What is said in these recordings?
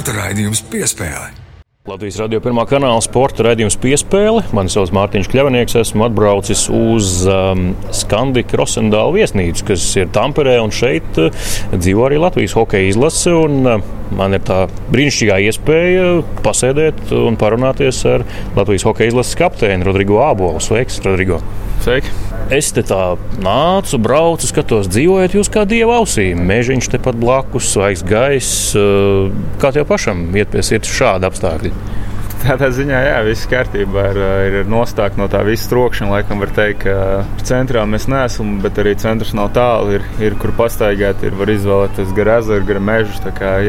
Sporta raidījums piespēle. Latvijas radio pirmā kanāla sporta raidījums piespēle. Mani sauc Mārtiņš Kļavnieks. Esmu atbraucis uz um, Skandika Rosendāla viesnīcu, kas ir Tamperē. Šeit uh, dzīvo arī Latvijas hokeja izlase. Un, uh, man ir tā brīnišķīgā iespēja pasēdēt un parunāties ar Latvijas hokeja izlases kapteini Rodrigo Ābolu. Sveiks, Rodrigo! Sveiki! Es te tā nācu, braucu, skatos, dzīvojat jūs kā dieva ausī. Mežiņš tepat blakus, svaigs gaiss. Uh, kā tev pašam iet pie sirds šādi apstākļi? Tādā ziņā, jā, viss kārtībā ir, ir nostākt no tā visa trokšņa. Laikam var teikt, ka centrā mēs neesam, bet arī centrs nav tālu. Ir, ir kur pastaigāt, ir var izvēlēties gar ezeru, gar mežu.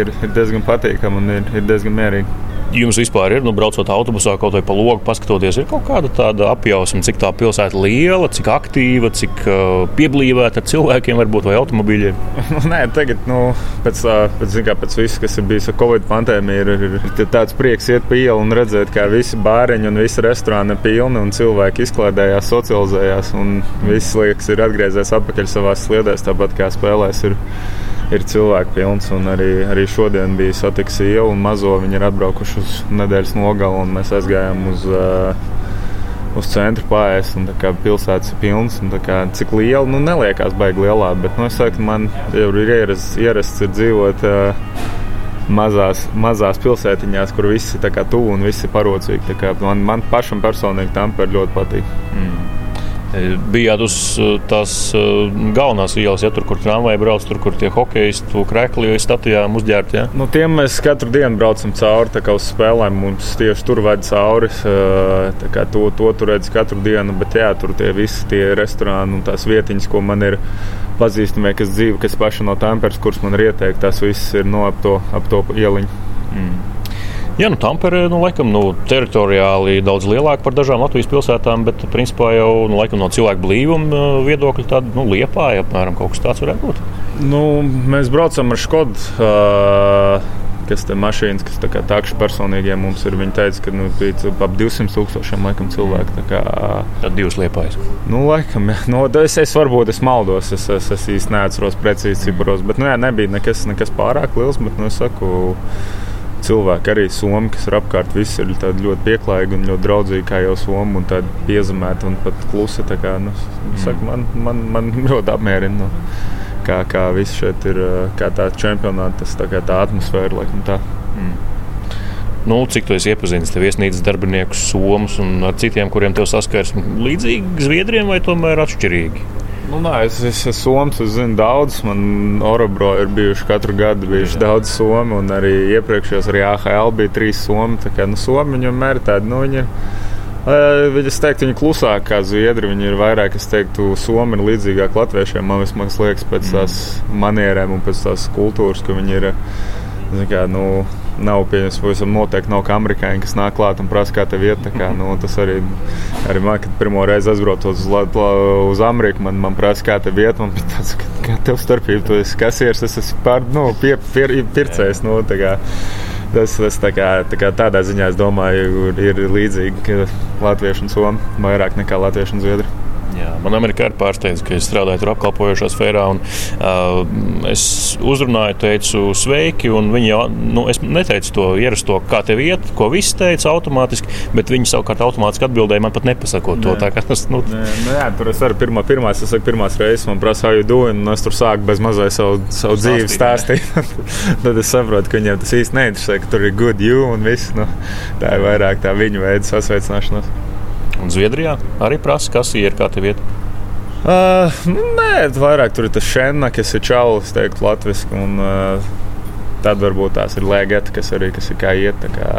Ir, ir diezgan patīkami un ir, ir diezgan mierīgi jums vispār ir, nu, braucot autobusā, kaut vai pa logu paskatoties, ir kaut kāda tāda apjausma, cik tā pilsēta liela, cik aktīva, cik uh, pieblīvēta ar cilvēkiem, varbūt vai automobīļiem? Nē, tagad, nu, pēc, pēc, kā, pēc viss, kas ir bijis ar Covid pandēmiju, ir, ir, ir tāds prieks iet pa ielu un redzēt, kā visi bāriņi un visi restorāni ir pilni un cilvēki izklaidējās, socializējās un viss liekas ir atgriezies atpakaļ savās sliedēs, tāpat kā spēlēs. Ir, ir cilvēku pilns. Arī, arī šodien bija satiks iela un mazo. Viņi ir atbraukuši uz nedēļas nogalu un mēs aizgājām uz. Uh, Uz centra pārējais, un pilsētas ir pilnas. Kā, cik liela, nu, neliekās baigi lielā, bet, nu, es saku, man jau ir ierasts, ierasts ir dzīvot uh, mazās, mazās pilsētiņās, kur viss ir tuvu un viss ir parocīgi. Man, man pašam personīgi tam ļoti patīk. Mm. Bijāt uz uh, tās uh, galvenās ielas, ja tur, kur tramvaji brauc, tur, kur tie hokeisti, krekli statujām uzģērbti. Ja? Nu, tiem mēs katru dienu braucam cauri, tā kā uz spēlēm mums tieši tur ved cauri. Uh, to, to tur redz katru dienu, bet jā, tur tie visi tie restorāni un tās vietiņas, ko man ir pazīstamie, kas dzīvo, kas paši no Tampers, kuras man ir ieteikti, tās visas ir no ap to, ap to ieliņu. Mm. Jā, nu, Tampere nu, laikam, nu, teritoriāli daudz lielāka par dažām Latvijas pilsētām, bet principā jau nu, laikam, no cilvēku blīvuma uh, viedokļa tāda nu, liepāja apmēram kaut kas tāds varētu būt. Nu, mēs braucam ar Škodu. Uh, kas ir mašīnas, kas tā tākšu personīgiem mums ir. Viņi teica, ka nu, bija ap 200 tūkstošiem laikam, cilvēku. Tā kā, Tad divas liepājas. Nu, laikam, nu, es, es varbūt es maldos, es, es, es īsti neatceros precīzi ciparos, bet nu, jā, nebija nekas, nekas pārāk liels. Bet, nu, es saku, cilvēki, arī Somija, kas ir apkārt, visi ir ļoti pieklājīgi un ļoti draudzīgi, kā jau Somija, un tādi piezemēti un pat klusi. Kā, nu, mm. saku, man, man, man ļoti apmierina. Nu, kā, kā viss šeit ir, kā tā čempionāta, tas tā, tā atmosfēra, laikam tā. Mm. Nu, cik tu esi iepazinis ar viesnīcas darbiniekus, somus un ar citiem, kuriem tev saskarsme līdzīgi Zviedriem vai tomēr atšķirīgi? Nu, nā, es esmu Soms, es zinu daudz. Man Orobro ir bijuši katru gadu bijuši Jā. daudz somu, un arī iepriekšējos arī AHL bija trīs somi. Tā kā nu, somi viņam ir tādi, nu, viņi ir. Es teiktu, viņi ir klusāki kā zviedri. Viņi ir vairāk, es teiktu, somi ir līdzīgāk latviešiem. Man liekas, pēc tās manierēm un pēc tās kultūras, ka viņi ir. Kā, nu, nav pieņemts. Pavisam noteikti nav kā amerikāņi, kas nāk klāt un prasa, kā tev iet. Kā, nu, tas arī, arī man, kad pirmo reizi aizbraucot uz, uz Ameriku, man, man prasa, kā tev iet. Man bija tāds, ka, kā tev starpība, tu esi kasieris, es esmu pār, nu, pie, pie, pircējs. Nu, Tas, tas tā kā, tā kā tādā ziņā, es domāju, ir, līdzīgi, Latviešu un Somija vairāk nekā Latviešu un Zviedriju. Jā, man Amerikā ir pārsteigts, ka es strādāju tur apkalpojošā sfērā. Un, uh, es uzrunāju, teicu, sveiki. Viņi jau, nu, es neteicu to ierasto, kā tev iet, ko viss teica automātiski, bet viņi savukārt automātiski atbildēja man pat nepasakot to. Tā, tas, nu... Nē, nu, jā, tur es arī pirmā, pirmā, es saku, pirmās reizes man prasa, how you doing, un es tur sāku bez mazai savu, savu dzīvi stāstīt. Tad es saprotu, ka viņiem tas īsti neinteresē, ka tur ir good you un viss. Nu, tā ir vairāk tā viņu veida sasveicināšanās. Un Zviedrijā arī prasa, kas ir kā tev iet. Uh, nē, vairāk tur ir tas šēna, kas ir čalis, teikt, latviešu. Uh, tad varbūt tās ir lēgeta, kas arī kas ir kā iet. Kā,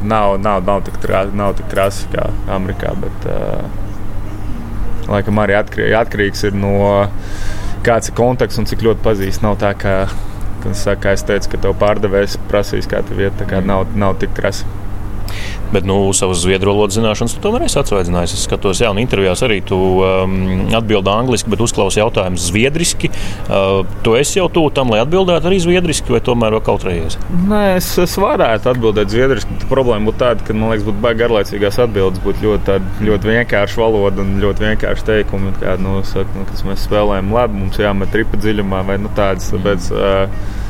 nav, nav, nav tik, tik krasi kā Amerikā. Bet, uh, laikam arī atkarīgs, atkarīgs ir no kāds ir konteksts un cik ļoti pazīst. Nav tā, ka, kā es teicu, ka tev pārdevējs prasīs, kā tev iet. Tā kā nav, nav tik krasi. Bet nu, savas zviedru valodas zināšanas tu tomēr esi atsvaicinājis. Es skatos, jā, un intervijās arī tu um, atbildi angliski, bet uzklausi jautājumus zviedriski. Uh, tu esi jau tuvu tam, lai atbildētu arī zviedriski, vai tomēr vēl kautrējies? Nē, es, es varētu atbildēt zviedriski. Problēma būtu tāda, ka man liekas, būtu baigi garlaicīgās atbildes, būtu ļoti, tāda, ļoti vienkārša valoda un ļoti vienkārši teikumi. Kā, nu, saka, nu, mēs spēlējam labi, mums jāmet tripa dziļumā vai nu, tādas. Tāpēc, uh,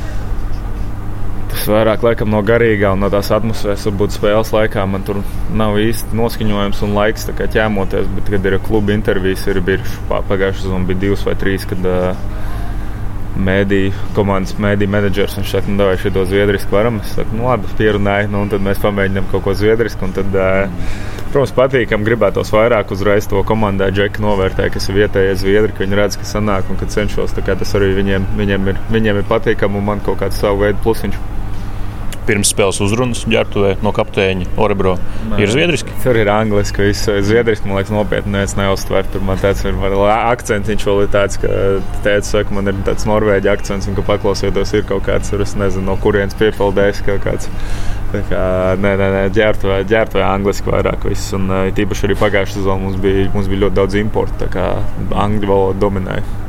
Tas vairāk laikam, no garīgā un no tās atmosfēras, varbūt spēles laikā man tur nav īsti noskaņojums un laiks ķēmoties. Bet, kad ir kluba intervijas, ir bijušas pagājušas sezonā, bija divas vai trīs. Kad, uh, mēdīju, komandas mēdīju menedžers. Viņš saka, nu, vai šito zviedrisku varam. Es saku, nu, labi, pierunāju, nu, un tad mēs pamēģinām kaut ko zviedrisku. Tad, protams, patīkam, gribētos vairāk uzreiz to komandā džeku novērtēt, kas ir vietējais zviedri, ka viņi redz, ka sanāk un ka cenšos. Tas arī viņiem, viņiem, ir, viņiem ir patīkami un man kaut kāds savu veidu plusiņš pirmsspēles uzrunas ģērbtuvē no kapteiņa Orebro. Nē. Ir zviedriski? Tur ir angliski, viss zviedriski, man liekas, nopietni neviens neuztver. Tur man tāds ir akcents, viņš vēl ir tāds, ka teica, saka, man ir tāds norvēģi akcents, un ka paklausieties, ir kaut kāds, es nezinu, no kurienes piepildējis kaut kāds. Tā kā, nē, nē, nē ģērbtuvē, ģērbtuvē angliski vairāk viss, un tīpaši arī pagājušajā sezonā mums bija, mums bija ļoti daudz importu, tā kā angļu valoda dominēja.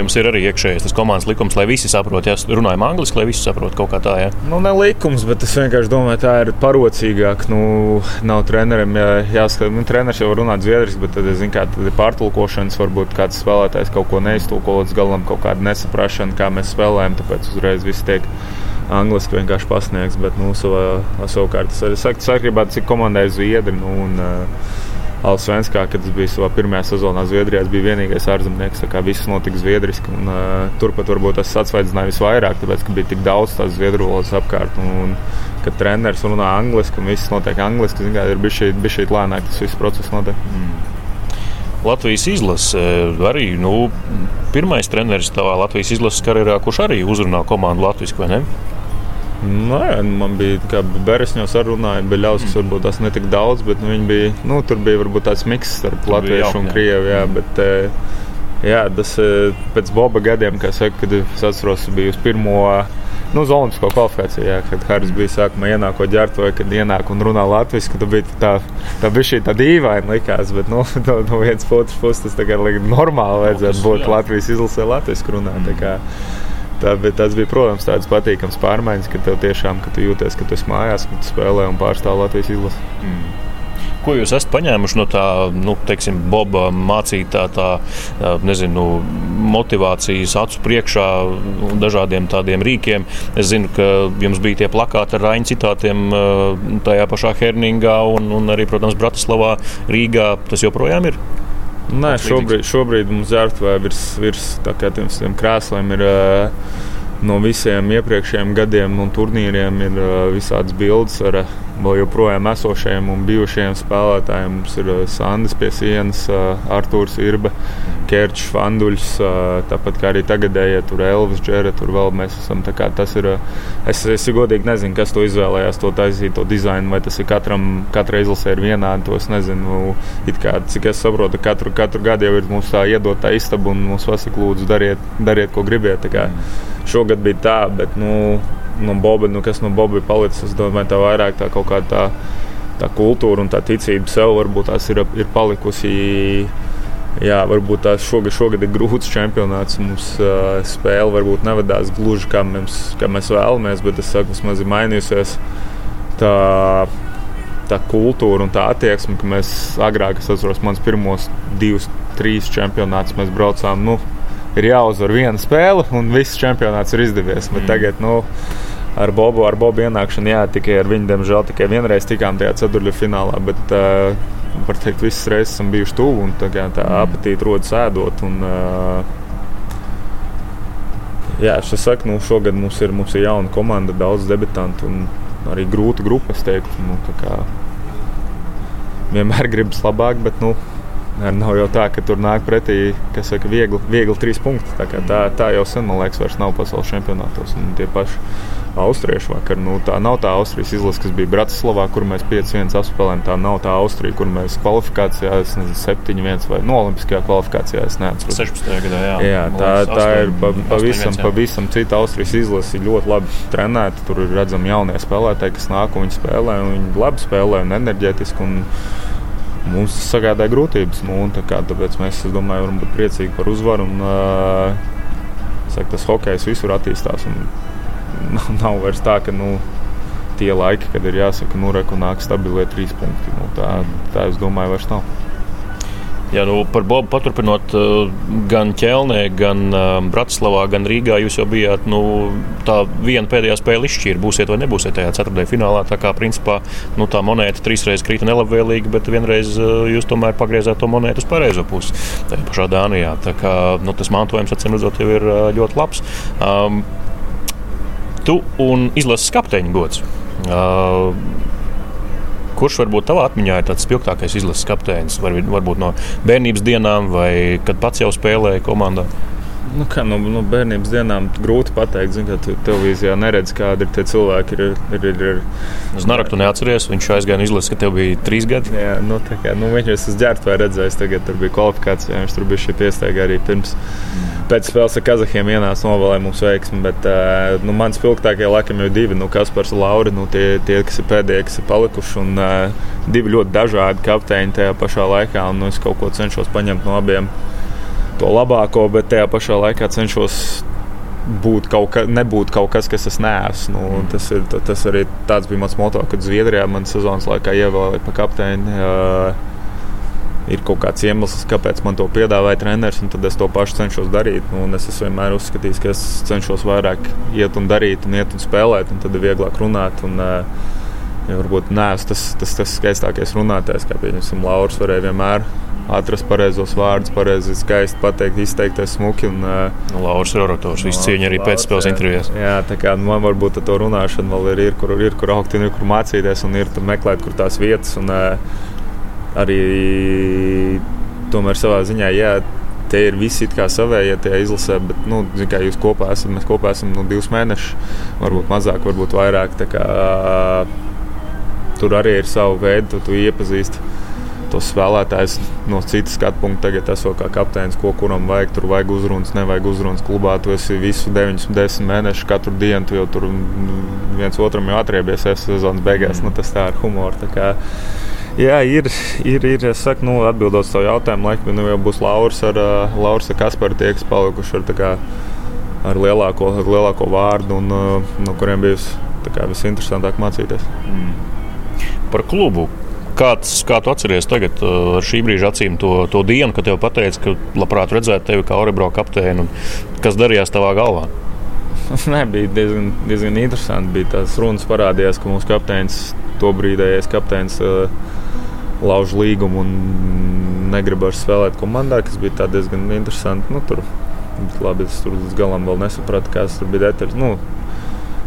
Jums ir arī iekšējais tas komandas likums, lai visi saprot, ja runājam angliski, lai visi saprot kaut kā tā. Ja? Nu, ne likums, bet es vienkārši domāju, tā ir parocīgāk. Nu, nav trenerim jā, jāskatās. Nu, treneris jau runā zviedriski, bet tad, zin, kā, tad ir pārtulkošanas. Varbūt kāds spēlētājs kaut ko neiztulko līdz galam, kaut kāda nesaprašana, kā mēs spēlējam. Tāpēc uzreiz viss tiek angliski vienkārši pasniegts. Bet, nu, savā, savukārt, tas arī sakrībā, cik komandai ir zviedri. Nu, un, uh, Alsvenskā, kad es biju savā pirmajā sezonā Zviedrijā, bija vienīgais ārzemnieks. Viss notika zviedriski. Un, uh, turpat varbūt tas atsvaidzināja visvairāk, tāpēc, ka bija tik daudz tās zviedru valodas apkārt. Un, un, kad treneris runā angliski un viss notiek angliski, zin, ir bijis šī lēnāk tas viss process notiek. Mm. Latvijas izlase arī nu, pirmais treneris tavā Latvijas izlases karjerā, kurš arī uzrunā komandu latviešu, vai ne? Nē, man bija kā Beresņos arī runāja, bija ļaus, kas varbūt tas netik daudz, bet nu, bija, nu, tur bija varbūt tāds miks starp latviešu un krievu. Jā, bet, jā, tas pēc Boba gadiem, saka, kad es atceros, bija uz pirmo. Nu, uz Olimpisko kvalifikāciju, jā, kad Haris bija sākumā ienākot ģērbtu, vai kad ienāk un runā latviešu, tad bija tā, tā bija šī tā dīvaina likās, bet nu, no, no vienas puses tas tagad normāli vajadzētu būt Latvijas izlasē latviešu runāt. Tā, tas bija, protams, tāds patīkams pārmaiņas, ka tev tiešām ka tu jūties, ka tu esi mājās, ka tu spēlē un pārstāv Latvijas izlasi. Mm. Ko jūs esat paņēmuši no tā, nu, teiksim, Boba mācītā, tā, nezinu, motivācijas acu priekšā un dažādiem tādiem rīkiem? Es zinu, ka jums bija tie plakāti ar Raņa citātiem tajā pašā Herningā un, un arī, protams, Bratislavā, Rīgā. Tas joprojām ir? Nē, šobrīd, šobrīd mums ģērbtuvē virs, virs tiem, krēsliem ir uh, no visiem iepriekšējiem gadiem un turnīriem ir uh, visādas bildes ar uh, vēl joprojām esošajiem un bijušajiem spēlētājiem. Mums ir uh, Sandis pie sienas, uh, Arthurs Irbe, Kerčs, Fanduļs, uh, tāpat kā arī tagadējie tur Elvis, Džere, tur vēl mēs esam. Tas ir, es, es godīgi nezinu, kas to izvēlējās, to taisīt, to dizainu, vai tas ir katram, katra izlasē ir vienādi, to es nezinu. Kā, cik es saprotu, katru, katru gadu jau ir mums tā iedotā istaba un mums pasaka, lūdzu, dariet, dariet ko gribiet. Šogad bija tā, bet, nu, no Boba, nu, kas no Boba ir palicis. Es domāju, tā vairāk tā kaut kāda tā, tā kultūra un tā ticība sev varbūt tās ir, ir palikusi. Jā, varbūt tās šogad, šogad ir grūts čempionāts. Mums uh, spēle varbūt nevadās gluži kā mēs, kā mēs vēlamies, bet es saku, vismaz ir mainījusies tā, tā kultūra un tā attieksme, ka mēs agrāk, es atceros, mans pirmos divus, trīs čempionātus mēs braucām. Nu, ir jāuzvar viena spēle, un viss čempionāts ir izdevies. Bet mm. tagad, nu, ar Bobu, ar Bobu ienākšanu, jā, tikai ar viņu, diemžēl, tikai vienreiz tikām tajā ceturtajā finālā. Bet, uh, var teikt, visas reizes esam bijuši tuvu un tā, tā mm. apetīte rodas ēdot. Un, uh, Jā, es saku, nu, šogad mums ir, mums ir jauna komanda, daudz debitantu un arī grūta grupa. Es teiktu, nu, vienmēr gribas labāk, bet nu, nav jau tā, ka tur nāk pretī, kas saka, viegli, viegli trīs punkti. Tā, tā, tā jau sen, man liekas, vairs nav pasaules čempionātos. Un tie paši austriešu vakar. Nu, tā nav tā Austrijas izlase, kas bija Bratislavā, kur mēs 5-1 apspēlējām. Tā nav tā Austrija, kur mēs kvalifikācijā 7-1 vai no Olimpiskajā kvalifikācijā. Es neatceros. 16. gadā, jā. jā tā, tā ir pa, pavisam, pavisam cita Austrijas izlase. Ir ļoti labi trenēta. Tur ir redzami jaunie spēlētāji, kas nāk un viņi spēlē. Un viņi labi spēlē un enerģētiski. Un mums tas sagādāja grūtības. Nu, kā, tāpēc mēs, domāju, varam būt priecīgi par uzvaru. Un, uh, saka, tas hokejs visur attīstās. Un, nav, nav vairs tā, ka nu, tie laiki, kad ir jāsaka, nu, reku nāk stabilie trīs punkti. Nu, tā, tā es domāju, vairs nav. Jā, nu, par Bobu paturpinot, eh, gan Ķelnē, gan eh, Bratislavā, gan Rīgā jūs jau bijāt. Nu, tā viena pēdējā spēle izšķīra, būsiet vai nebūsiet tajā ceturtajā finālā. Tā kā principā nu, tā monēta trīsreiz krita nelabvēlīgi, bet vienreiz eh, jūs tomēr pagriezāt to monētu uz pareizo pusi. Tajā pašā Dānijā. Tā kā, nu, tas mantojums, acīm redzot, jau ir ļoti labs. Um, tu un izlases kapteiņa gods. Uh, Kurš varbūt tavā atmiņā ir tāds spilgtākais izlases kapteinis? Var, varbūt no bērnības dienām, vai kad pats jau spēlēja komandā? Nu, kā no nu, bērnības dienām grūti pateikt, zin, ka tu televīzijā neredzi, kādi ir tie cilvēki. Ir, ir, ir, ir. Es naraktu neatceros, viņš aizgāja izlases, ka tev bija trīs gadi. Jā, nu, tā kā nu, viņš ir ģērbts vai redzējis, tagad tur bija kvalifikācija, viņš tur bija šī iestaiga arī pirms. Pēc spēles ar Kazahiem ienāca novēlēja mums veiksmi, bet nu, man spilgtākie laikam jau divi, nu, Kaspars un Lauri, nu, tie, tie, kas ir pēdējie, kas ir palikuši. Un, divi ļoti dažādi kapteiņi tajā pašā laikā, un nu, es kaut ko cenšos paņemt no abiem to labāko, bet tajā pašā laikā cenšos būt kaut, ka, nebūt kaut kas, kas es neesmu. Nu, mm. tas, ir, tas arī tāds bija mans moto, kad Zviedrijā man sezonas laikā ievēlēja par kapteini. Uh, ir kaut kāds iemesls, kāpēc man to piedāvāja treneris, un tad es to pašu cenšos darīt. Nu, es esmu vienmēr uzskatījis, ka es cenšos vairāk iet un darīt, un iet un spēlēt, un tad ir vieglāk runāt. Un, uh, ja varbūt neesmu tas, tas, tas skaistākais runātājs, kā piemēram Lauris varēja vienmēr atrast pareizos vārdus, pareizi skaisti pateikt, izteikties smuki. Un, nu, Lauris ir orators, viss cieņa arī pēcspēles intervijās. Jā, tā kā nu, man varbūt to runāšana vēl ir, ir kur, ir, kur augt, ir kur mācīties un ir meklēt, kur tās vietas. Un, arī tomēr savā ziņā, jā, tie ir visi kā savējie tie izlasē, bet, nu, kā jūs kopā esat, mēs kopā esam nu, divus mēnešus, varbūt mazāk, varbūt vairāk. Kā, tur arī ir savu veidu, tu, tu iepazīsti tos spēlētājus no citas skatu punkta. Tagad esmu kā kapteinis, ko kuram vajag. Tur vajag uzrunas, nevajag uzrunas klubā. Tu esi visu 9, 10 mēnešus, katru dienu. Tu jau tur viens otram jau atriebies sezonas beigās. Nu, tas tā ir humors. Jā, ir, ir, ir es saku, nu, atbildot to jautājumu, laikam, nu, jau būs Lauris ar, uh, Lauris ar Kasparu, tie, kas palikuši ar, kā, ar, lielāko, ar lielāko vārdu un uh, no kuriem bija visinteresantāk mācīties. Mm. Par klubu Kāds, kā tu atceries tagad, uh, ar šī brīža acīm, to, to dienu, kad tev pateica, ka labprāt redzētu tevi kā Orebro kapteini? Kas darījās tavā galvā? Nē, bija diezgan, diezgan interesanti. Bija tās runas parādījās, ka mūsu kapteinis, to brīdējais kapteinis, uh, lauž līgumu un negrib vairs spēlēt komandā, kas bija diezgan interesanti. Nu, tur, labi, es tur līdz galam vēl nesapratu, kādas tur bija detaļas. Nu,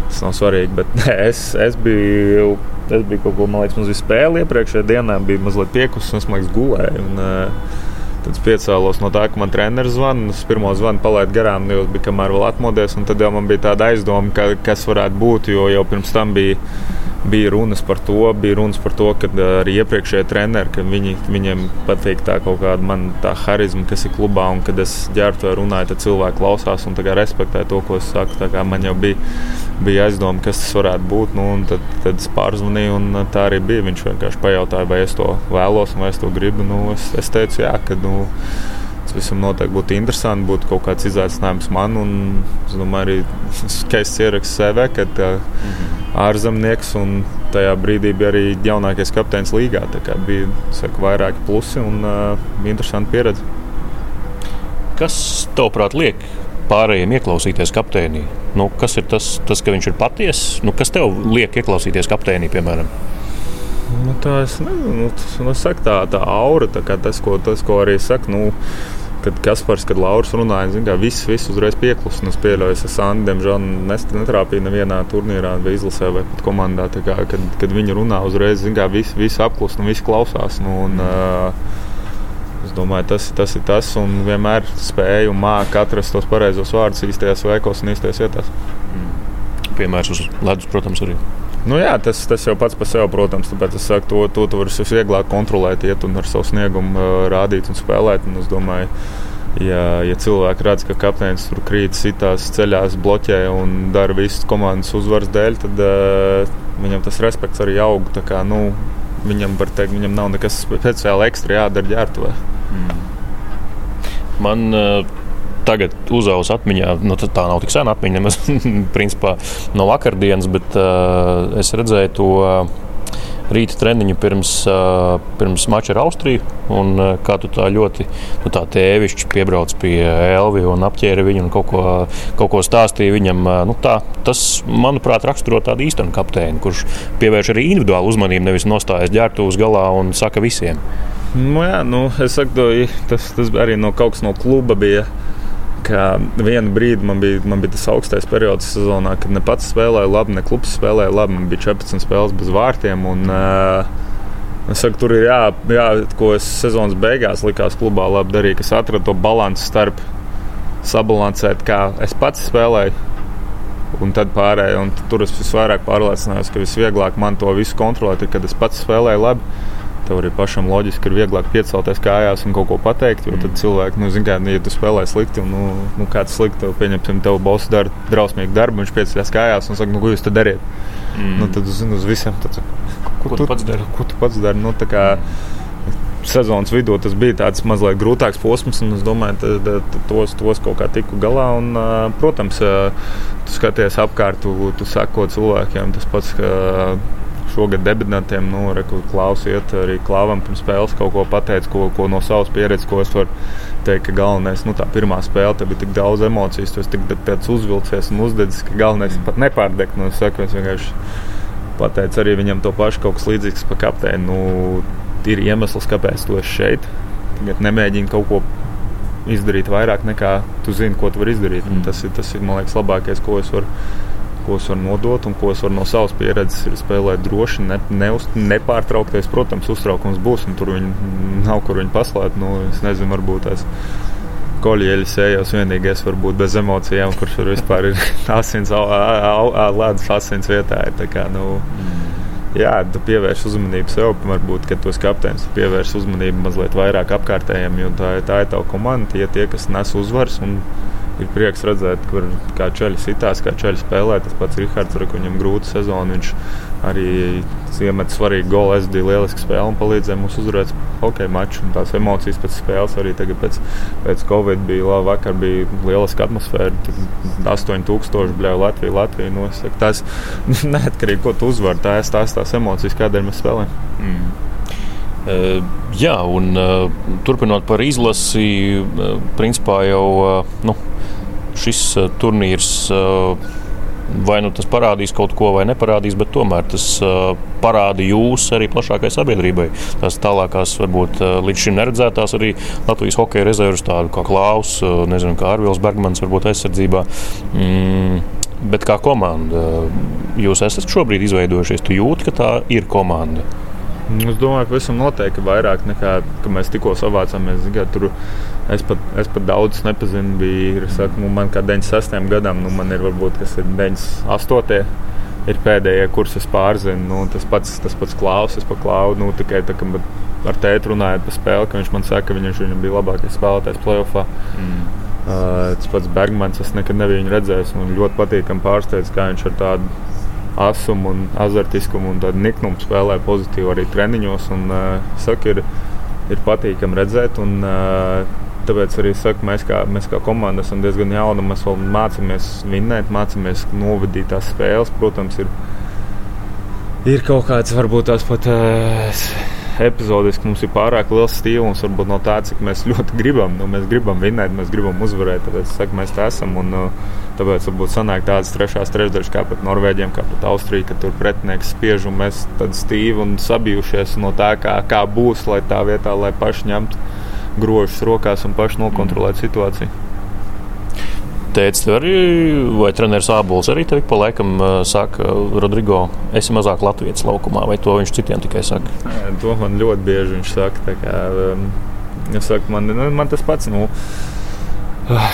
tas nav svarīgi, bet nē, es, es biju Es biju kaut ko, man liekas, mums bija spēle iepriekšējā dienā, bija mazliet piekusis, un es liekas, gulēju. Un, uh, Tad piecēlos no tā, ka man treneris zvana. Es pirmo zvanu palaidu garām, jo bija kamēr vēl atmodies. Tad jau man bija tāda aizdomā, ka, kas varētu būt, jo jau pirms tam bija bija runas par to, bija runas par to, ka arī iepriekšējie treneri, ka viņi, viņiem patīk tā kaut kāda man tā harizma, kas ir klubā, un kad es ģērbtu vai runāju, tad cilvēki klausās un respektē to, ko es saku. Man jau bija, bija aizdoма, kas tas varētu būt, nu, un tad, tad es pārzvanīju, un tā arī bija. Viņš vienkārši pajautāja, vai es to vēlos, vai es to gribu. Nu, es, es teicu, jā, ka. Nu, Tas visam noteikti būtu interesanti, būtu kaut kāds izaicinājums man. Un, es domāju, arī skaists ieraksts CV, kad mm -hmm. ārzemnieks un tajā brīdī bija arī jaunākais kapteinis līgā. Tā bija saku, vairāki plusi un uh, interesanti pieredze. Kas tavuprāt liek pārējiem ieklausīties kapteinī? Nu, kas ir tas, tas, ka viņš ir patiess? Nu, kas tev liek ieklausīties kapteinī, piemēram? Nu, tā es nezinu, nu, tas, nu, saku, tā, tā aura, tā tas, ko, tas, ko arī saka. Nu, kad Kaspars, kad Lauris runāja, zin, kā, viss, viss uzreiz pieklusa. Es pieļauju, ka Sandi, diemžēl, netrāpīja nevienā turnīrā, vai izlasē, vai pat komandā. Kā, kad, kad viņi runā, uzreiz zin, kā, viss, viss apklus un viss klausās. Nu, un, uh, Es domāju, tas, tas ir tas, un vienmēr spēju un māku atrast tos pareizos vārdus īstajās veikos un īstajās vietās. Mm. Piemērs uz ledus, protams, arī. Nu, jā, tas, tas jau pats par sevi, protams, tāpēc es saku, to, to tu vari vieglāk kontrolēt, iet un ar savu sniegumu rādīt un spēlēt. Un es domāju, ja, ja cilvēki redz, ka kapteinis tur krīt, sitās ceļās, bloķē un dara visu komandas uzvaras dēļ, tad uh, viņam tas respekts arī aug. Kā, nu, viņam, teikt, viņam nav nekas speciāli ekstra jādara ģērbtuvē. Mm. Man uh, tagad uzaugs atmiņā, nu, tā nav tik sena atmiņa, nemaz principā no vakardienas, bet uh, es redzēju to. rīta treniņu pirms, pirms mača ar Austriju. Un, kā tu tā ļoti nu, tā tēvišķi piebrauc pie Elvija un apķēra viņu un kaut ko, kaut ko stāstīja viņam. Nu, tā, tas, manuprāt, raksturo tādu īstenu kapteini, kurš pievērš arī individuālu uzmanību, nevis nostājas ģērbtuves galā un saka visiem. Nu, jā, nu, saku, tas, tas arī no kaut kas no kluba bija ka vienu brīdi man bija, man bija tas augstais periods sezonā, kad ne pats spēlēja labi, ne klubs spēlēja labi. Man bija 14 spēles bez vārtiem. Un, uh, Es saku, tur ir jā, jā, ko es sezonas beigās likās klubā labi darīt, kas atrada to līdzsvaru starp sabalansēt, kā es pats spēlēju, un tad pārējai. Un tur es visvairāk pārliecinājos, ka visvieglāk man to visu kontrolēt, kad es pats spēlēju labi. Tev arī pašam loģiski ir vieglāk piecelties kājās un kaut ko pateikt. Jo tad cilvēki, nu, zina, kā, ja tu spēlē slikti, un nu, nu, kāds slikti, pieņemsim, tev boss dara drausmīgu darbu, viņš pieceļas kājās un saka, nu, ko jūs te dariet? Mm. Nu, tad zinu, uz visiem tad, ko, ko tu pats dari? Ko tu pats dari? Nu, sezonas vidū tas bija tāds mazliet grūtāks posms, un es domāju, ka tos, tos kaut kā tiku galā. Un, protams, tu skaties apkārt, tu, tu sako cilvēkiem tas pats. Ka, šogad debitantiem, nu, klausiet, arī klāvam pirms spēles kaut ko pateikt, ko, ko no savas pieredzes, ko es varu teikt, ka galvenais, nu, tā pirmā spēle, tev bija tik daudz emociju, esi tik uzvilcies un uzdedzis, ka galvenais ir pat nepārdegt. Nu, es saku, es vienkārši pateicu arī viņam to pašu, kaut kas līdzīgs pa kapteini. Nu, ir iemesls, kāpēc tu esi šeit. Tagad nemēģini kaut ko izdarīt vairāk nekā tu zini, ko tu vari izdarīt. Mm. Tas, ir, tas ir, man liekas, labākais, ko es varu ko es varu nodot un ko es varu no savas pieredzes ir spēlēt droši, ne, ne, nepārtraukties. Protams, uztraukums būs, un tur viņi nav kur viņi paslēpt. Nu, es nezinu, varbūt tas kolieļs ejos vienīgais, varbūt bez emocijām, kurš tur vispār ir asins, ledus asins vietā. Ir, kā, nu, jā, tu pievērsi uzmanību sev, varbūt, kad tu esi kapteinis, pievērsi uzmanību mazliet vairāk apkārtējiem, jo tā, tā ir tava komanda, tie, tie kas nes uzvaras. Un, ir prieks redzēt, kur kā ceļš sitās, kā ceļš spēlē. Tas pats Rihards, ar viņam grūta sezona. Viņš arī iemet svarīgu golu. Es biju lieliski spēle un palīdzēja mums uzvarēt hokeja maču. Un tās emocijas pēc spēles arī tagad pēc, pēc Covid bija labi. Vakar bija lieliska atmosfēra. 8000 bļauj Latviju, Latviju. Nu, saku, tas neatkarīgi, ko tu uzvari. Tā ir tās, tās emocijas, kādēļ mēs spēlējam. Mm. Uh, jā, un uh, turpinot par izlasi, uh, principā jau nu, šis uh, turnīrs. Uh, vai nu tas parādīs kaut ko, vai neparādīs, bet tomēr tas uh, parāda jūs arī plašākai sabiedrībai. Tās tālākās, varbūt līdz šim neredzētās arī Latvijas hokeja rezerves, tādu kā Klaus, nezinu, kā Arvils Bergmans, varbūt aizsardzībā. Mm, bet kā komanda, jūs esat šobrīd izveidojušies, tu jūti, ka tā ir komanda. Es domāju, ka visam noteikti vairāk nekā mēs tikko savācāmies. Tur es pat, es pat daudz nepazinu. Bija, saku, nu, man kā 96. gadam, nu, man ir varbūt kas ir 98. Ir pēdējie, kurus es pārzinu. Nu, tas pats, tas pats klaus, es paklāvu. Nu, tikai tā, ka ar tēti runājot par spēli, ka viņš man saka, ka viņš viņam bija labākais spēlētājs playoffā. Mm. Uh, tas pats Bergmans, es nekad nebiju redzējis. Man ļoti patīkami pārsteidz, kā viņš ar tādu asumu un azartiskumu un tādu niknumu spēlē pozitīvi arī treniņos. Un, uh, saku, ir, ir patīkami redzēt. Un, uh, Tāpēc arī saku, mēs kā, mēs kā komanda esam diezgan jauni. Mēs vēl mācāmies vinnēt, mācāmies novadīt tās spēles. Protams, ir, ir kaut kāds varbūt tās pat. Uh, epizodiski mums ir pārāk liels stīvums, varbūt no tā, cik mēs ļoti gribam. Nu, mēs gribam vinnēt, mēs gribam uzvarēt. Tāpēc saku, mēs tā esam. Un, uh, tāpēc varbūt sanāk tādas trešās trešdaļas kā pret Norvēģiem, kā pret Austriju, ka tur pretinieks spiež un mēs tad stīvi un sabijušies no tā, kā, kā būs, lai tā vietā, lai paši ņemtu grožus rokās un paši nokontrolētu situāciju. Teicis, arī, vai treneris Ābols arī tev pa laikam saka, Rodrigo, esi mazāk Latvijas laukumā, vai to viņš citiem tikai saka? To man ļoti bieži viņš saka. Kā, es saku, man, nu, man tas pats. Nu,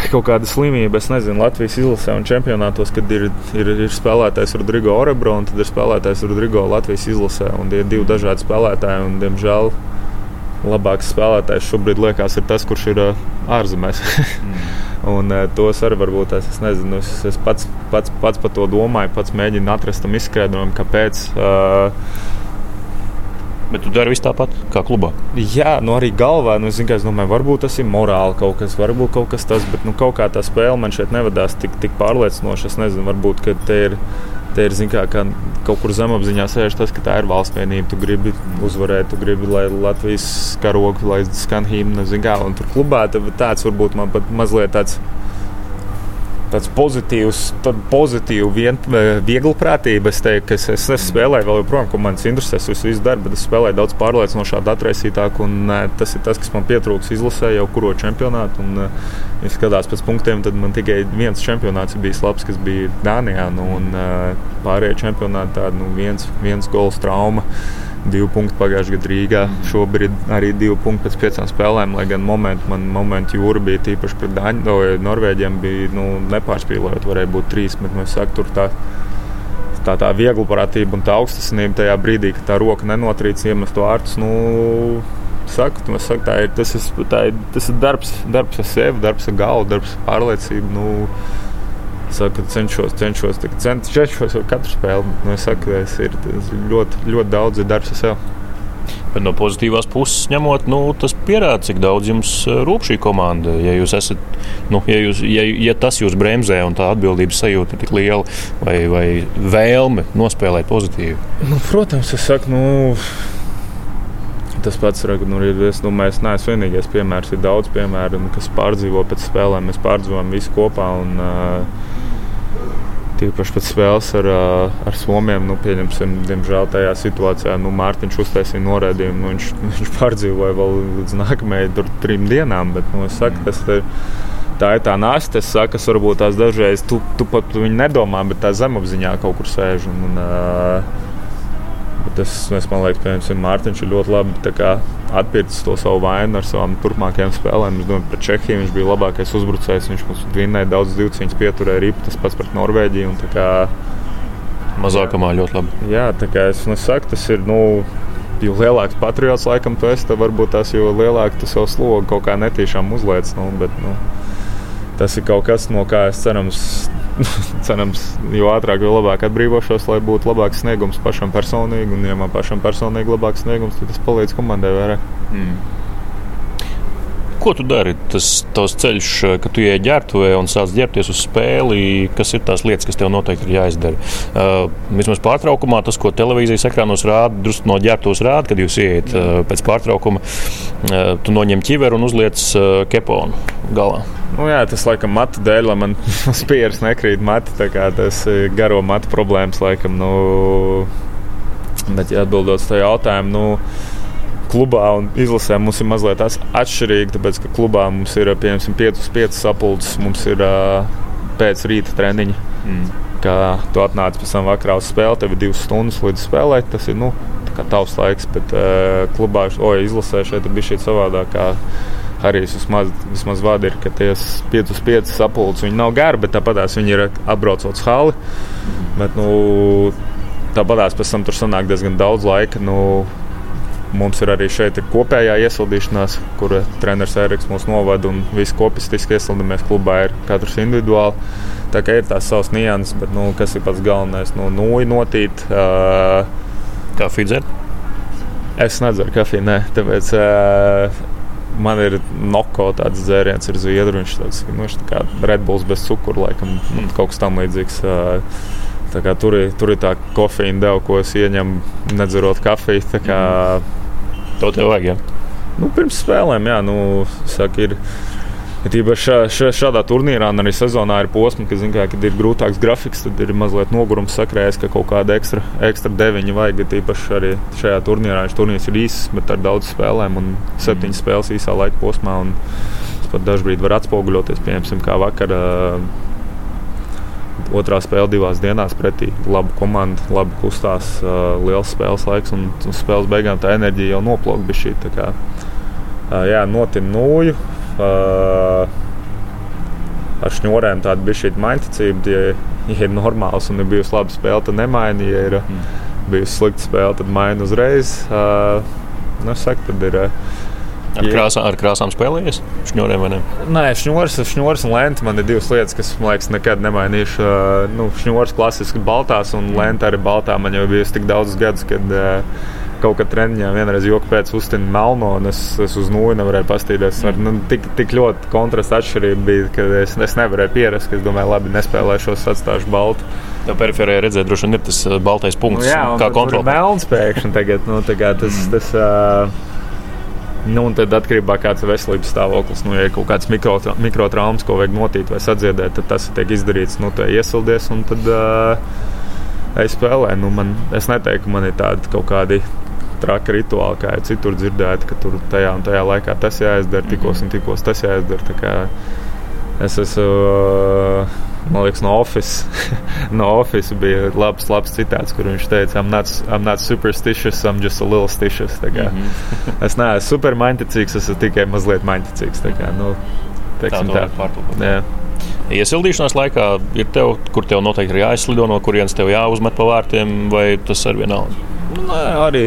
Kaut kāda slimība, es nezinu, Latvijas izlasē un čempionātos, kad ir, ir, ir spēlētājs Rodrigo Orebro un tad ir spēlētājs Rodrigo Latvijas izlasē. Tie ir divi dažādi spēlētāji, un, diemžēl, labāks spēlētājs šobrīd liekas ir tas, kurš ir ārzemēs. mm. Un, tos arī varbūt es, es nezinu, es, es pats, pats, pats par to domāju, pats mēģinu atrast tam izskaidrojumu, kāpēc. Uh, Bet tu dari visu tāpat kā klubā. Jā, nu arī galvā. Nu, zin, es domāju, varbūt tas ir morāli kaut kas, varbūt kaut kas tas, bet nu, kaut kā tā spēle man šeit nevadās tik, tik pārliecinoši. Es nezinu, varbūt te ir. Te ir kā, kā kaut kur zemapziņā sēž tas, ka tā ir valsts vienība. Tu gribi uzvarēt, tu gribi, lai Latvijas karogu, lai skan himna, zināmā, un tur klubā tāds varbūt man pat mazliet tāds tāds pozitīvs, pozitīvs vien, viegli prātība. Es teiktu, ka es, es, es spēlēju vēl joprojām, ko manas interesēs, es visu daru, bet es spēlēju daudz pārliecinošāk, atraisītāk. Un, tas ir tas, kas man pietrūks izlasē jau kuro čempionātu. Un, ja skatās pēc punktiem, tad man tikai viens čempionāts bija labs, kas bija Dānijā. Nu, un, pārējie čempionāti tādi nu, viens, viens gols trauma divi punkti pagājušajā gadā Rīgā. Šobrīd arī divi punkti pēc piecām spēlēm. Lai gan momenti, man momenti jūra bija tīpaši pret Daņu, Norvēģiem bija nu, nepārspīlējot, varēja būt trīs. Bet, nu, saku, tur tā, tā, tā viegla prātība un tā augstasinība tajā brīdī, kad tā roka nenotrīc iemest to ārtus. Nu, Saku, saku, tā ir, tas, ir, tā ir, tas ir darbs, darbs ar sevi, darbs ar galvu, darbs ar pārliecību. Nu, saku, cenšos, cenšos, cen, cenšos jau katru spēli. Nu, es saku, es ir ļoti, ļoti daudz darbs ar sevi. Bet no pozitīvās puses ņemot, nu, tas pierāda, cik daudz jums eh, rūp šī komanda. Ja, jūs esat, nu, ja, jūs, ja, ja tas jūs bremzē un tā atbildības sajūta ir tik liela, vai, vai vēlme nospēlēt pozitīvi? Nu, protams, es saku, nu, Tas pats ir, nu, es domāju, es neesmu vienīgais piemērs. Ir daudz piemēru, kas pārdzīvo pēc spēlēm. Mēs pārdzīvojam visu kopā. Un, uh, Tīpaši pēc spēles ar, ar Somiju, nu, pieņemsim, diemžēl tajā situācijā nu, Mārtiņš uztaisīja norādījumu. Nu, viņš, viņš pārdzīvoja vēl līdz nākamajai trim dienām. Bet, nu, saku, tas ir, tā ir tā nasta, kas sakas, varbūt tās dažreiz tu, tu pat viņu nedomā, bet tā zemapziņā kaut kur sēž. Un, un, uh, Tas, es, man liekas, piemēram, Mārtiņš ir ļoti labi atpircis to savu vainu ar savām turpmākajām spēlēm. Es domāju, pret Čehiju viņš bija labākais uzbrucējs. Viņš mums vinnēja daudz divcīņas, pieturēja ripu, tas pats pret Norvēģiju. Kā, Mazākumā ļoti labi. Jā, tā kā es nu, saku, tas ir. Nu, Jo lielāks patriots laikam tu esi, tad varbūt tas jo lielāk tu savu slogu kaut kā netīšām uzliec. Nu, bet, nu, tas ir kaut kas, no kā es cerams cerams, jo ātrāk, jo labāk atbrīvošos, lai būtu labāks sniegums pašam personīgi. Un, ja man pašam personīgi labāks sniegums, tad tas palīdz komandai vairāk. Mm. Ko tu dari? Tas tavs ceļš, kad tu ienāc ģērbtuvē un sāc ģērbties uz spēli, kas ir tās lietas, kas tev noteikti ir jāizdara. Uh, vismaz pārtraukumā tas, ko televīzijas ekrānos rāda, drusku no ģērbtuves rāda, kad jūs ienākat uh, pēc pārtraukuma. Uh, tu noņem ķiveru un uzliec uh, keponu galā. Nu, jā, tas laikam matu dēļ, lai man spieras nekrīt mati. Tas ir garo matu problēmas laikam. Nu, bet, ja atbildot uz to jautājumu, nu, klubā un izlasē mums ir mazliet atšķirīgi, tāpēc ka klubā mums ir piemēram 5 uz 5 sapulces, mums ir uh, pēc rīta treniņa. Mm. Kā tu atnāc pēc tam vakarā uz spēli, tev ir divas stundas līdz spēlē. Tas ir nu, tavs laiks, bet uh, klubā, o, izlasē šeit bija šī savādāk. Arī vismaz, vismaz vada ir, ka tie 5 uz 5 sapulces viņi nav gari, bet tāpatās viņi ir atbraucot uz hali. Bet, nu, tāpatās pēc tam tur sanāk diezgan daudz laika. Nu, Mums ir arī šeit ir kopējā iesildīšanās, kur treneris Eriks mūs novada un visi kopistiski iesildamies klubā ir katrs individuāli. Tā kā ir tās savas nianses, bet nu, kas ir pats galvenais? Nu, nūji notīt. Uh, kafiju dzert? Es nedzeru kafiju, nē. Tāpēc, uh, Man ir noko tāds dzēriens, ir zviedru. Viņš tāds, nu, viņš tā kā Redbulls bez cukura, laikam, mm. kaut kas tam līdzīgs. Uh, Tur ir, tur ir tā kofeīna deva, ko es ieņemu, nedzerot kafiju. Kā, To tev vajag. Ja? Nu, pirms spēlēm, jā, nu, saka, ir. Ja Tīpaši šā, šā, šādā turnīrā, arī sezonā ir posmi, ka, zin, kā, kad ir grūtāks grafiks, tad ir mazliet nogurums sakrājies, ka kaut kāda ekstra, ekstra deviņa vajag. Tīpaši arī šajā turnīrā viņš turnīrs ir īss, bet ar daudz spēlēm un septiņas mm. spēles īsā laika posmā. Tas pat dažkārt var atspoguļoties, piemēram, kā vakar. Uh, Otrā spēle divās dienās pretī. Labu komandu, labi kustās, uh, liels spēles laiks un uz spēles beigām tā enerģija jau noplūka. Uh, jā, notina nūju. Ar šņurēm tāda bija šī mainticība. Ja, ja ir normāls un ir bijusi laba spēle, tad nemaina. Ja ir mm. bijusi slikta spēle, tad maina uzreiz. Uh, nu, saku, tad ir, uh, Ar, krāsā, ar krāsām spēlējies? Šņurēm vai ne? Nē, šņūrs, šņūrs un lenta man ir divas lietas, kas man liekas, nekad nemainīšu. Uh, nu, šņūrs klasiski baltās un lenta arī baltā. Man jau bija tik daudz gadus, kad uh, kaut kā treniņā vienreiz joku pēc uztina melno, un es, es uz nūju nevarēju pastīties. Ar, nu, tik, tik ļoti kontrasta atšķirība bija, ka es, es nevarēju pierast, ka es domāju, labi, nespēlēšos, atstāšu baltu. Tā periferijā redzēt, droši vien ir tas baltais punkts, nu, jā, kā kontrolēt. Melns pēkšņi tagad, nu, tagad tas. Mm. tas uh, Nu, un tad atkarībā no kāds ir veselības stāvoklis, nu, ja ir kaut kāds mikrotraumas, mikro ko vajag notīt vai sadziedēt, tad tas tiek izdarīts, nu, tā iesildies un tad uh, es spēlēju. Nu, man, es neteiktu, ka man ir tādi kaut kādi traki rituāli, kā jau citur dzirdēti, ka tur tajā un tajā laikā tas jāizdara, tikos un tikos tas jāizdara. Es esmu, man liekas, no Office. no Office bija labs, labs citāts, kur viņš teica, I'm not, I'm not superstitious, I'm just a little stitious. -hmm. es neesmu super maņķicīgs, es esmu tikai mazliet maņķicīgs. Tā kā, nu, teiksim, tā, tā. Iesildīšanās laikā ir tev, kur tev noteikti ir jāizslido, no kurienes tev jāuzmet pa vārtiem, vai tas ar vienalga? Nē, arī,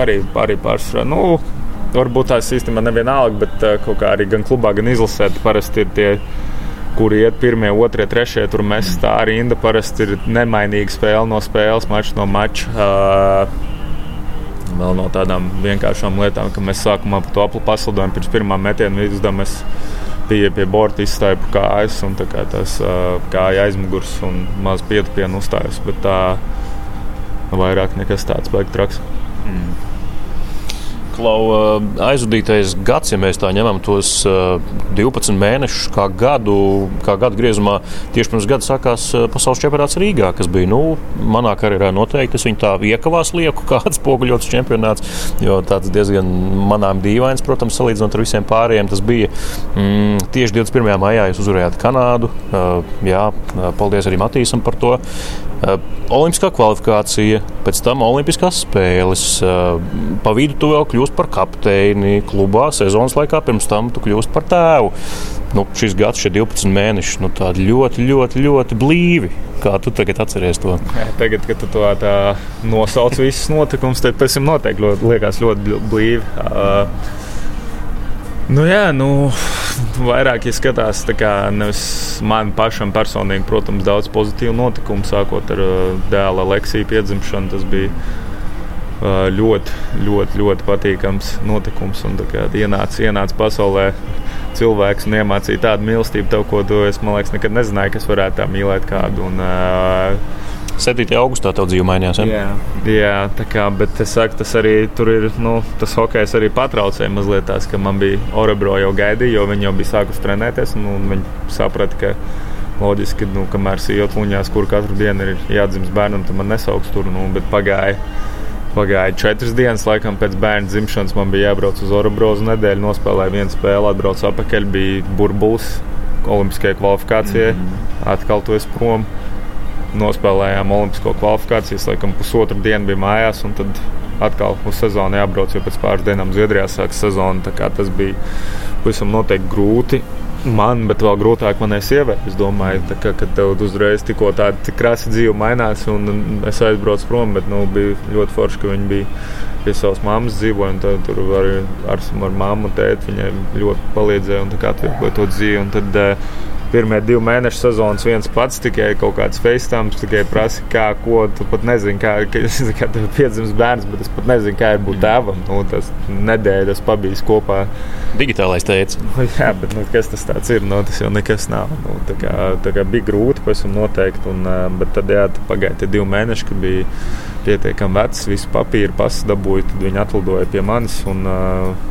arī, arī pārsvarā. Nu, varbūt tās īstenībā nevienalga, bet uh, kaut kā arī gan klubā, gan izlasē parasti ir tie. Kuri iet pirmie, otrie, trešie, tur mēs tā rinda parasti ir nemainīga spēle no spēles, mačs no mača. Uh, vēl no tādām vienkāršām lietām, ka mēs sākumā par to apli paslidojumu pirms pirmā metiena izdevumu. Bija pie borta izstāja kājas, un tā kā tas uh, kāja aizmugurs un maz pietupienu uzstājas. Bet tā uh, vairāk nekas tāds baigs traks. Mm. Klau, aizvadītais gads, ja mēs tā ņemam tos 12 mēnešus kā gadu, kā gadu griezumā, tieši pirms gada sākās pasaules čempionāts Rīgā, kas bija, nu, manā karjerā noteikti. Es viņu tā iekavās lieku, kāds poguļots čempionāts, jo tāds diezgan manām dīvains, protams, salīdzinot ar visiem pārējiem. Tas bija mm, tieši 21. maijā, jūs uzvarējāt Kanādu. Jā, paldies arī Matīsam par to. Olimpiskā kvalifikācija, pēc tam Olimpiskās spēles. Pa vidu tu vēl kļūsi par kapteini klubā sezonas laikā, pirms tam tu kļūsi par tēvu. Nu, šis gads, šie 12 mēneši, nu, tādi ļoti, ļoti, ļoti blīvi. Kā tu tagad atceries to? Tagad, kad tu to nosauc visus notikumus, tad pēc tam noteikti ļoti, liekas ļoti blīvi. Uh, Nu, jā, nu, vairāk ja skatās nevis man pašam personīgi, protams, daudz pozitīvu notikumu, sākot ar uh, dēla Leksiju piedzimšanu. Tas bija ļoti, ļoti, ļoti patīkams notikums. Un, kā, ienāca, ienāca pasaulē cilvēks un iemācīja tādu mīlestību, tev, ko tu, es liekas, nekad nezināju, kas varētu tā mīlēt kādu. Un, uh, 7. augustā tev dzīve mainījās. Ja? Jā, jā tā kā, bet es saku, tas arī tur ir, nu, tas hokejs arī patraucēja mazliet tās, ka man bija Orebro jau gaidīja, jo viņi jau bija sākuši trenēties, un, un viņi saprata, ka loģiski, nu, kamēr sījot luņās, kur katru dienu ir jādzimst bērnam, tad man nesauks tur, nu, bet pagāja. Pagāja četras dienas, laikam, pēc bērna dzimšanas man bija jābrauc uz Orebro uz nedēļu, nospēlēju vienu spēli, atbraucu atpakaļ, bija burbulis Olimpiskajai kvalifikācijai, mm -hmm. atkal to es prom nospēlējām Olimpisko kvalifikācijas, laikam pusotru dienu bija mājās, un tad atkal uz sezonu jābrauc, jo pēc pāris dienām Zviedrijā sākas sezona. Tas bija pavisam noteikti grūti. Man, bet vēl grūtāk manai sievai. Es domāju, ka, kad tev uzreiz tikko tāda krāsa dzīve mainās, un es aizbraucu prom, bet nu, bija ļoti forši, ka viņi bija pie savas mammas dzīvoja. Tad, tur arī ar, ar mammu un tēti viņai ļoti palīdzēja un atviegloja to dzīvi. Un tad, uh, pirmie divi mēneši sezonas viens pats, tikai kaut kāds FaceTime, tikai prasa, kā, ko tu pat nezini, kā, kā tev piedzimst bērns, bet es pat nezinu, kā ir būt mm. tēvam. Nu, tas nedēļa, tas pabijis kopā. Digitālais teica. Nu, jā, bet nu, kas tas ir? Nu, tas jau nekas nav. Nu, tā kā, tā kā bija grūti, pēc tam noteikti. Un, bet tad, jā, pagāja tie divi mēneši, kad bija pietiekami vecs, visu papīru pasadabūju, tad viņi atlidoja pie manis. Un, uh,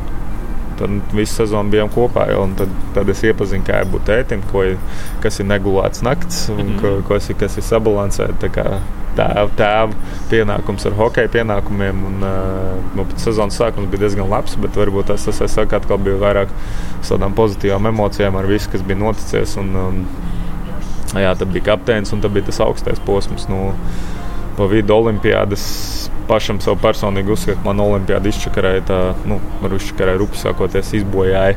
Tad visu sezonu bijām kopā. Ja, tad, tad es iepazinu, kā ir būt tētim, ko, kas ir negulēts naktis un mm -hmm. ko, kas, ir, kas ir sabalansēts. Tēva tēv pienākums ar hokeja pienākumiem. Un, nu, sezonas sākums bija diezgan labs, bet varbūt tas, tas es saku, atkal bija vairāk tādām pozitīvām emocijām ar visu, kas bija noticis. Un, un, jā, tad bija kapteinis un tad bija tas augstais posms. Nu, pa vidu olimpiādas pašam sev personīgi uzskatu, ka man olimpiāda izčakarēja, tā, nu, var izčakarēja rupi sākoties, izbojāja.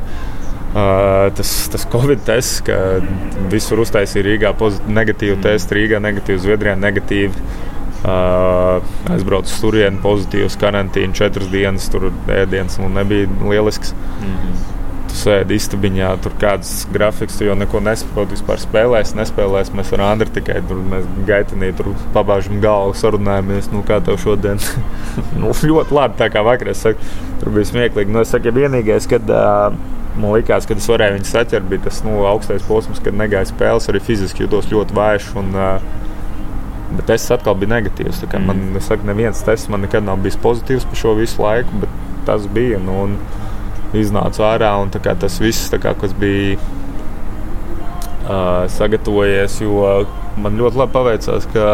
Uh, tas, tas Covid tests, ka visur uztaisīja Rīgā negatīvu testu, Rīgā negatīvu, Zviedrijā negatīvu. Uh, aizbraucu uz turieni, pozitīvs karantīna, četras dienas, tur ēdienas un nebija lielisks. Mm -hmm. Tu sēdi istabiņā, tur kāds grafiks, tu jau neko nesaproti. Vispār spēlēs, nespēlēs. Mēs ar Andru tikai tur gaitenī tur pabāžam galvu, sarunājamies, nu kā tev šodien. nu, ļoti labi, tā kā vakarā saku, tur bija smieklīgi. Nu, es saku, ja vienīgais, kad uh, man likās, ka es varēju viņu saķert, bija tas nu, augstais posms, kad negāja spēles, arī fiziski jutos ļoti vājš. Un, uh, Bet tests atkal bija negatīvs. Mm. Man, es saku, neviens tests man nekad nav bijis pozitīvs par šo visu laiku, bet tas bija. Nu, un, iznāca ārā. Kā, tas viss, kā, kas bija uh, sagatavojies, jo man ļoti labi paveicās. Ka,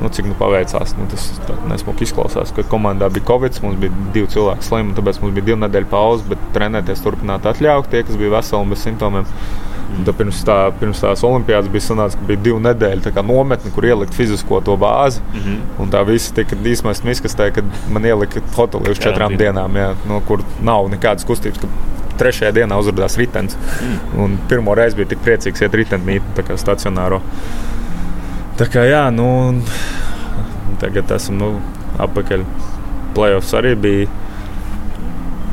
nu, cik nu paveicās, nu, tas nesmuki izklausās, ka komandā bija covid, mums bija divi cilvēki slimi, tāpēc mums bija divu nedēļu pauze, bet trenēties turpināt atļaut tie, kas bija veseli un bez simptomiem. Tad pirms, tā, pirms tās olimpiādas bija sanāca, ka bija divi nedēļi nometne, kur ielikt fizisko to bāzi. Mm -hmm. Un tā viss tika izmesta miskastē, kad man ielika hotelī uz četrām dienām, jā, no, kur nav nekādas kustības. Trešajā dienā uzrādījās ritenis. Mm. Pirmo reizi bija tik priecīgs iet riteņmītni, tā kā stacionāro. Tā kā jā, nu, tagad esam nu, apakaļ. Playoffs arī bija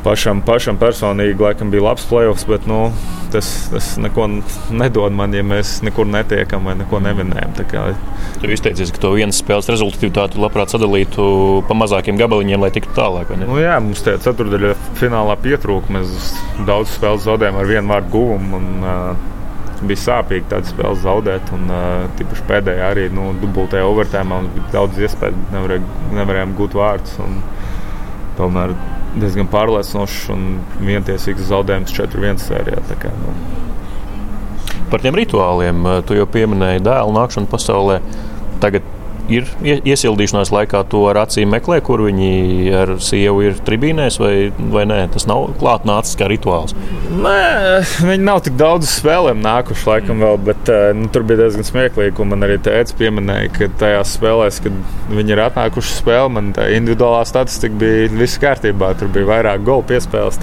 pašam, pašam personīgi, laikam bija labs playoffs, bet nu, tas, tas neko nedod man, ja mēs nekur netiekam vai neko nevinējam. Tu izteicies, ka to vienas spēles rezultātu labprāt sadalītu pa mazākiem gabaliņiem, lai tiktu tālāk. Nu, jā, mums tajā ceturdaļā finālā pietrūka. Mēs daudz spēles zaudējām ar vienu vārdu guvumu. Un, uh, Bija sāpīgi tādu spēli zaudēt, un uh, pēdējā arī nu, dubultajā overtēmā mums bija daudz iespēju, nevarēja, nevarējām gūt vārdus. Tomēr diezgan pārliecinošs un vientiesīgs zaudējums 4-1 sērijā. Kā, nu. Par tiem rituāliem tu jau pieminēji dēlu nākšanu pasaulē. Tagad ir iesildīšanās laikā to ar acīm meklē, kur viņi ar sievu ir tribīnēs, vai, vai nē, tas nav klātnācis kā rituāls. Nē, viņi nav tik daudz spēlēm nākuši laikam vēl, bet eh, nu, tur bija diezgan smieklīgi. Man arī teica, pieminēja, ka tajās spēlēs, kad viņi ir atnākuši spēlēt, man tā individuālā statistika bija viss kārtībā. Tur bija vairāk golu piespēles.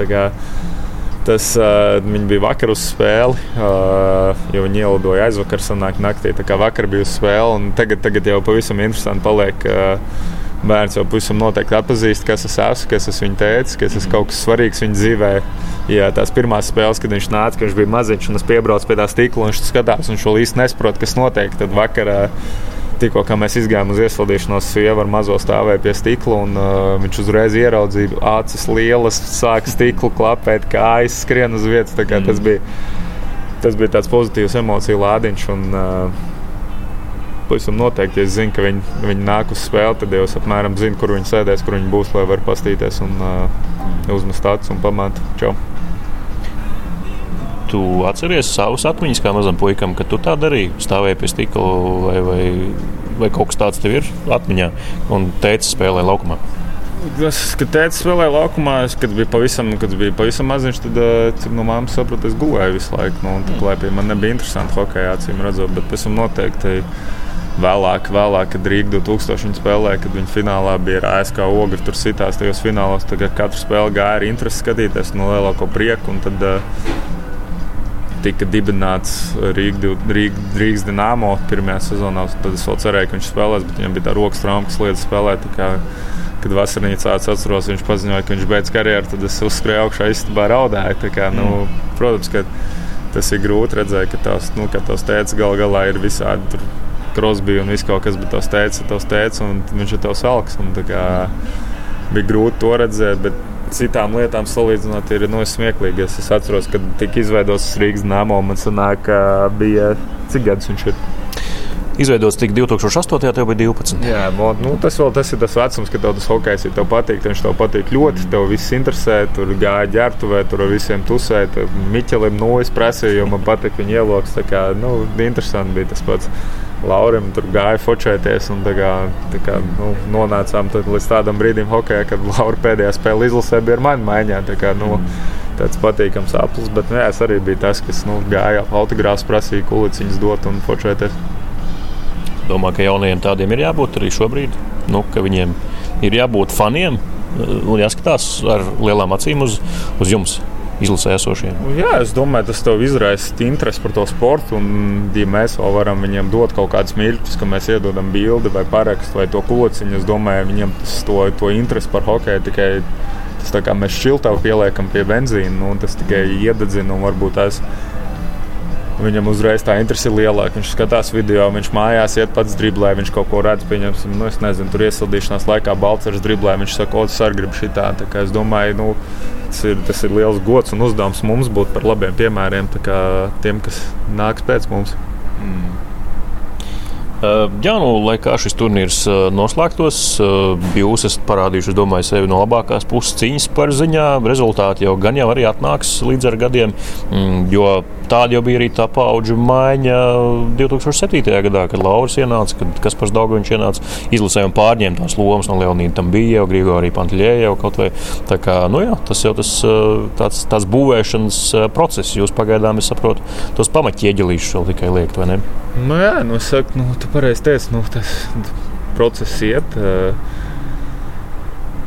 Tas uh, bija vakar uz spēli, uh, jo viņi ielidoja aizvakar, sanāk naktī. Tā kā vakar bija uz spēli, un tagad, tagad jau pavisam interesanti paliek. Uh, Bērns jau pavisam noteikti atpazīst, kas es esmu, kas es viņu teicu, kas es kaut kas svarīgs viņa dzīvē. Ja tās pirmās spēles, kad viņš nāca, kad viņš bija maziņš un es piebraucu pie tā stikla, un viņš skatās, un viņš vēl īsti nesaprot, kas notiek. Tad vakarā uh, tikko mēs gājām uz iesildīšanos, sieva ar mazo stāvēja pie stikla. Un, uh, viņš uzreiz ieraudzīja acis lielas, sāka stiklu klapēt, kājas skrien uz vietas. Mm. Tas, bija, tas bija tāds pozitīvs emociju lādiņš. Un, uh, Pavisam noteikti, ja es zinu, ka viņi, viņi nāk uz spēli, tad jau es apmēram zinu, kur viņi sēdēs, kur viņi būs, lai varētu pastīties un uh, uzmest acis un pamāt. Čau! Tu atceries savus atmiņas kā mazam puikam, kad tu tā darīji? Stāvēji pie stikla vai, vai, vai kaut kas tāds tev ir atmiņā un teici spēlē laukumā. Es, kad tēvs spēlēja laukumā, es, kad biju pavisam, kad biju pavisam maziņš, tad, cik no mammas sapratu, es gulēju visu laiku. Nu, tad, man nebija interesanti hokeja acīm redzot, bet pēc tam noteikti vēlāk, vēlāk kad Rīga 2000 spēlēja, kad viņa finālā bija ar ASK ogri, tur sitās tajos finālos. Tagad katru spēli gāja ar interesi skatīties no lielāko prieku. Tad, uh, tika dibināts Rīga, Rīga, Rīgas Dienāmo pirmajā sezonā. Tad es vēl cerēju, ka viņš spēlēs, bet viņam bija tā rokas trauma, kas liedz spēlēt. Kad vasarnīcā atceros, viņš paziņoja, ka viņš beidz karjeru, tad es uzskrēju augšā istabā raudāju. Kā, nu, mm. Protams, ka tas ir grūti redzēt, ka tās, nu, ka tās tēcis gal galā ir visādi. Krosbija un viss kaut kas, bet tas teica, tas teica, un viņš ir tavs alks. Kā, bija grūti to redzēt, bet citām lietām salīdzinot, ir nu, smieklīgi. Es, es atceros, kad tika izveidots Rīgas namo, man sanāk, bija cik gadus viņš ir. Izveidots tik 2008. tev bija 12. Jā, nu, tas vēl tas ir tas vecums, kad tev tas hokejs ir tev patīk. Viņš tev patīk ļoti, tev viss interesē. Tur gāja ģērbtuvē, tur visiem tusēt. Miķelim no es prasīju, jo man patīk viņa ieloks. Tā kā, nu, interesanti bija tas pats. Laurim tur gāja focēties. Tā kā, tā kā, nu, nonācām līdz tādam brīdim, hokeja, kad Laura pēdējā spēlē izlasē bija ar mani maiņā. Tā kā, nu, tāds patīkams aplis. Bet nu, jā, es arī biju tas, kas nu, gāja autogrāfs, prasīja kuliciņas dot un focēties. Domā, ka jaunajiem tādiem ir jābūt arī šobrīd. Nu, viņiem ir jābūt faniem un jāskatās ar lielām acīm uz, uz jums izlasē esošiem. Nu, jā, es domāju, tas tev izraisa interesi par to sportu. Un, ja mēs vēl varam viņiem dot kaut kādus mirkļus, ka mēs iedodam bildi vai parakstu vai to kociņu, es domāju, viņiem tas to, to interesi par hokeju tikai Tas tā kā mēs šiltavu pieliekam pie benzīna, nu, tas tikai iededzina un varbūt tās. Viņam uzreiz tā interese ir lielāka. Viņš skatās video, viņš mājās iet pats driblē, viņš kaut ko redz. Pieņemsim, nu, es nezinu, tur iesildīšanās laikā Balčers driblē. Viņš saka, o, tas arī grib šī tā. tā es domāju, nu, tas ir, tas ir liels gods un uzdevums mums būt par labiem piemēriem tiem, kas nāks pēc mums. Mm. Jā, nu, lai kā šis turnīrs noslēgtos, jūs esat parādījuši, domāju, sevi no labākās puses cīņas par ziņā. Rezultāti jau gan jau arī atnāks līdz ar gadiem, mm, jo tāda jau bija arī tā paudžu maiņa 2007. gadā, kad Lauris ienāca, kad Kaspars Daugoviņš ienāca, izlasēja un pārņēma tās lomas no Leonīda Tambija, Grigorija Pantlēja kaut vai. Tā kā, nu jā, tas jau tas tāds, tāds būvēšanas process. Jūs pagaidām, es saprotu, tos pamatieģelīšus vēl tikai liekt, vai ne? Nu jā, nu saku, nu, tu pareizi teici, nu, tas process iet.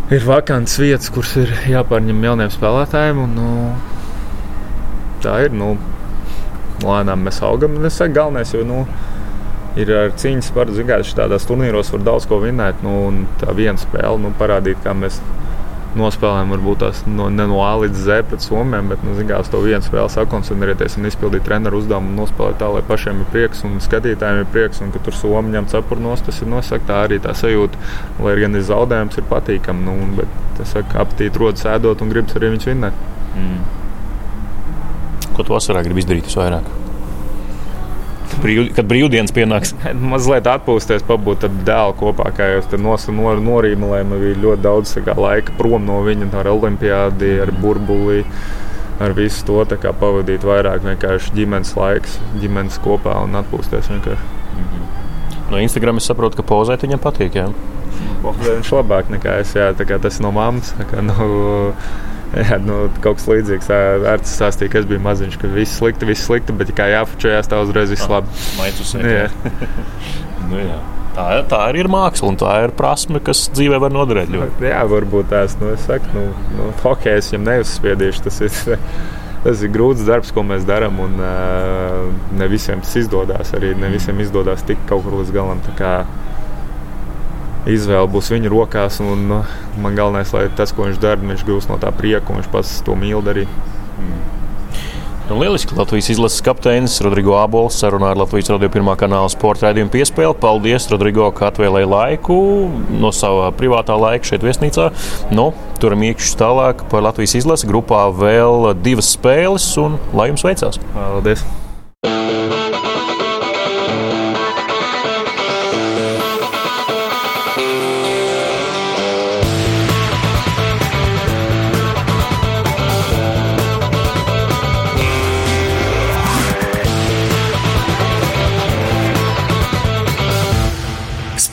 Ir vakants vietas, kuras ir jāpārņem jauniem spēlētājiem. Un, nu, tā ir. Nu, lēnām mēs augam. Es saku, galvenais, jo nu, ir ar cīņas par zināt, šādās turnīros var daudz ko vinēt. Nu, tā viena spēle nu, parādīt, kā mēs nospēlējam, varbūt tās no, ne no A līdz Z pret Somijam, bet nu, zināmā mērā to vienu spēli sakoncentrēties un izpildīt treneru uzdevumu un nospēlēt tā, lai pašiem ir prieks un skatītājiem ir prieks, un ka tur Somija ņem cepuru nost, tas ir nosakt, tā arī tā sajūta, lai gan ir zaudējums, ir patīkami. Nu, bet tas saka, apetīti rodas ēdot un gribas arī viņus vinnēt. Mm. Ko tu vasarā gribi izdarīt visvairāk? Brīv, kad brīvdienas pienāks. Mazliet atpūsties, pabūt ar dēlu kopā, kā jau nos, nor, norīmulējām. Bija ļoti daudz kā, laika prom no viņa, ar olimpiādi, ar burbuli. Ar visu to pavadīt vairāk vienkārši ģimenes laiks, ģimenes kopā un atpūsties. Mm -hmm. No Instagram es saprotu, ka pozēt viņam patīk. Jā. Viņš labāk nekā es. Jā, tas no mammas. Kā, no, Jā, nu, kaut kas līdzīgs. Ar to stāstīja, ka es biju maziņš, ka viss slikti, viss slikti, bet kā jāfučējās, tā uzreiz viss ah, labi. Maitus, jā. nu, jā. Tā, tā arī ir māksla, un tā ir prasme, kas dzīvē var noderēt. Ļoti. Jā, varbūt tās, nu, es saku, nu, nu hokejs viņam neuzspiedīšu. Tas ir, tas ir grūts darbs, ko mēs darām, un uh, ne visiem tas izdodas. Arī ne visiem izdodas tikt kaut kur līdz galam izvēle būs viņa rokās. Un, nu, man galvenais, lai tas, ko viņš dara, viņš gūs no tā prieka, un viņš pats to mīl darīt. Mm. Nu, lieliski. Latvijas izlases kapteinis Rodrigo Abols sarunā ar Latvijas radio pirmā kanāla sporta raidījumu piespēli. Paldies, Rodrigo, ka atvēlēji laiku no sava privātā laika šeit viesnīcā. Nu, turam iekšķus tālāk par Latvijas izlasi. Grupā vēl divas spēles, un lai jums veicās! Paldies!